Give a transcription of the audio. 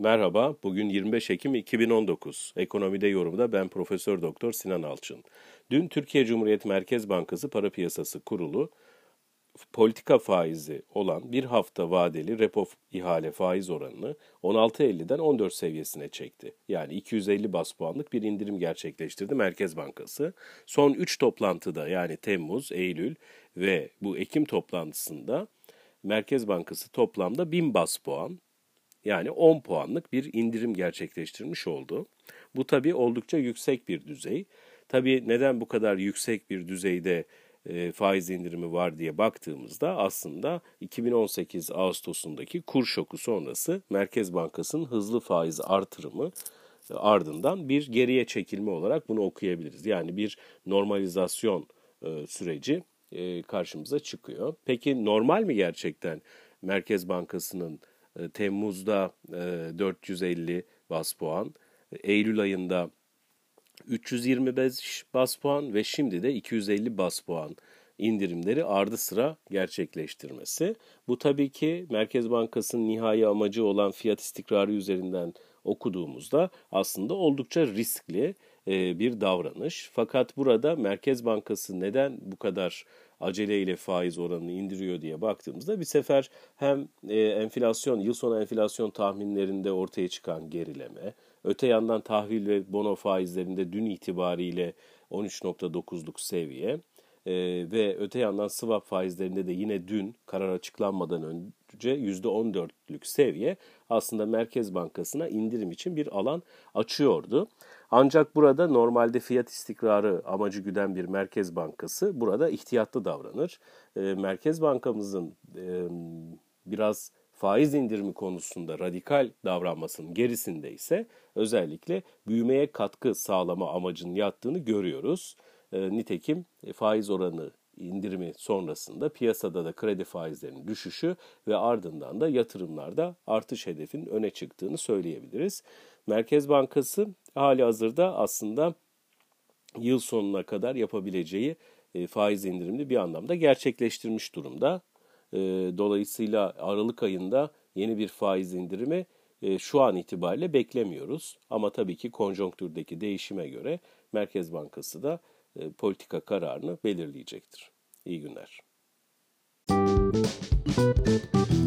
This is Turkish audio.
Merhaba, bugün 25 Ekim 2019. Ekonomide yorumda ben Profesör Doktor Sinan Alçın. Dün Türkiye Cumhuriyet Merkez Bankası Para Piyasası Kurulu politika faizi olan bir hafta vadeli repo ihale faiz oranını 16.50'den 14 seviyesine çekti. Yani 250 bas puanlık bir indirim gerçekleştirdi Merkez Bankası. Son 3 toplantıda yani Temmuz, Eylül ve bu Ekim toplantısında Merkez Bankası toplamda 1000 bas puan yani 10 puanlık bir indirim gerçekleştirmiş oldu. Bu tabii oldukça yüksek bir düzey. Tabii neden bu kadar yüksek bir düzeyde e, faiz indirimi var diye baktığımızda aslında 2018 Ağustos'undaki kur şoku sonrası Merkez Bankası'nın hızlı faiz artırımı e, ardından bir geriye çekilme olarak bunu okuyabiliriz. Yani bir normalizasyon e, süreci karşımıza çıkıyor. Peki normal mi gerçekten Merkez Bankası'nın Temmuz'da 450 bas puan, Eylül ayında 325 bas puan ve şimdi de 250 bas puan indirimleri ardı sıra gerçekleştirmesi. Bu tabii ki Merkez Bankası'nın nihai amacı olan fiyat istikrarı üzerinden okuduğumuzda aslında oldukça riskli e, bir davranış. Fakat burada Merkez Bankası neden bu kadar aceleyle faiz oranını indiriyor diye baktığımızda bir sefer hem e, enflasyon, yıl sonu enflasyon tahminlerinde ortaya çıkan gerileme, öte yandan tahvil ve bono faizlerinde dün itibariyle 13.9'luk seviye e, ve öte yandan swap faizlerinde de yine dün karar açıklanmadan önce %14'lük seviye aslında Merkez Bankası'na indirim için bir alan açıyordu. Ancak burada normalde fiyat istikrarı amacı güden bir merkez bankası burada ihtiyatlı davranır. E, merkez bankamızın e, biraz faiz indirimi konusunda radikal davranmasının gerisinde ise özellikle büyümeye katkı sağlama amacının yattığını görüyoruz. E, nitekim faiz oranı indirimi sonrasında piyasada da kredi faizlerinin düşüşü ve ardından da yatırımlarda artış hedefinin öne çıktığını söyleyebiliriz. Merkez Bankası hali hazırda aslında yıl sonuna kadar yapabileceği e, faiz indirimini bir anlamda gerçekleştirmiş durumda. E, dolayısıyla Aralık ayında yeni bir faiz indirimi şu an itibariyle beklemiyoruz. Ama tabii ki konjonktürdeki değişime göre Merkez Bankası da politika kararını belirleyecektir. İyi günler. Müzik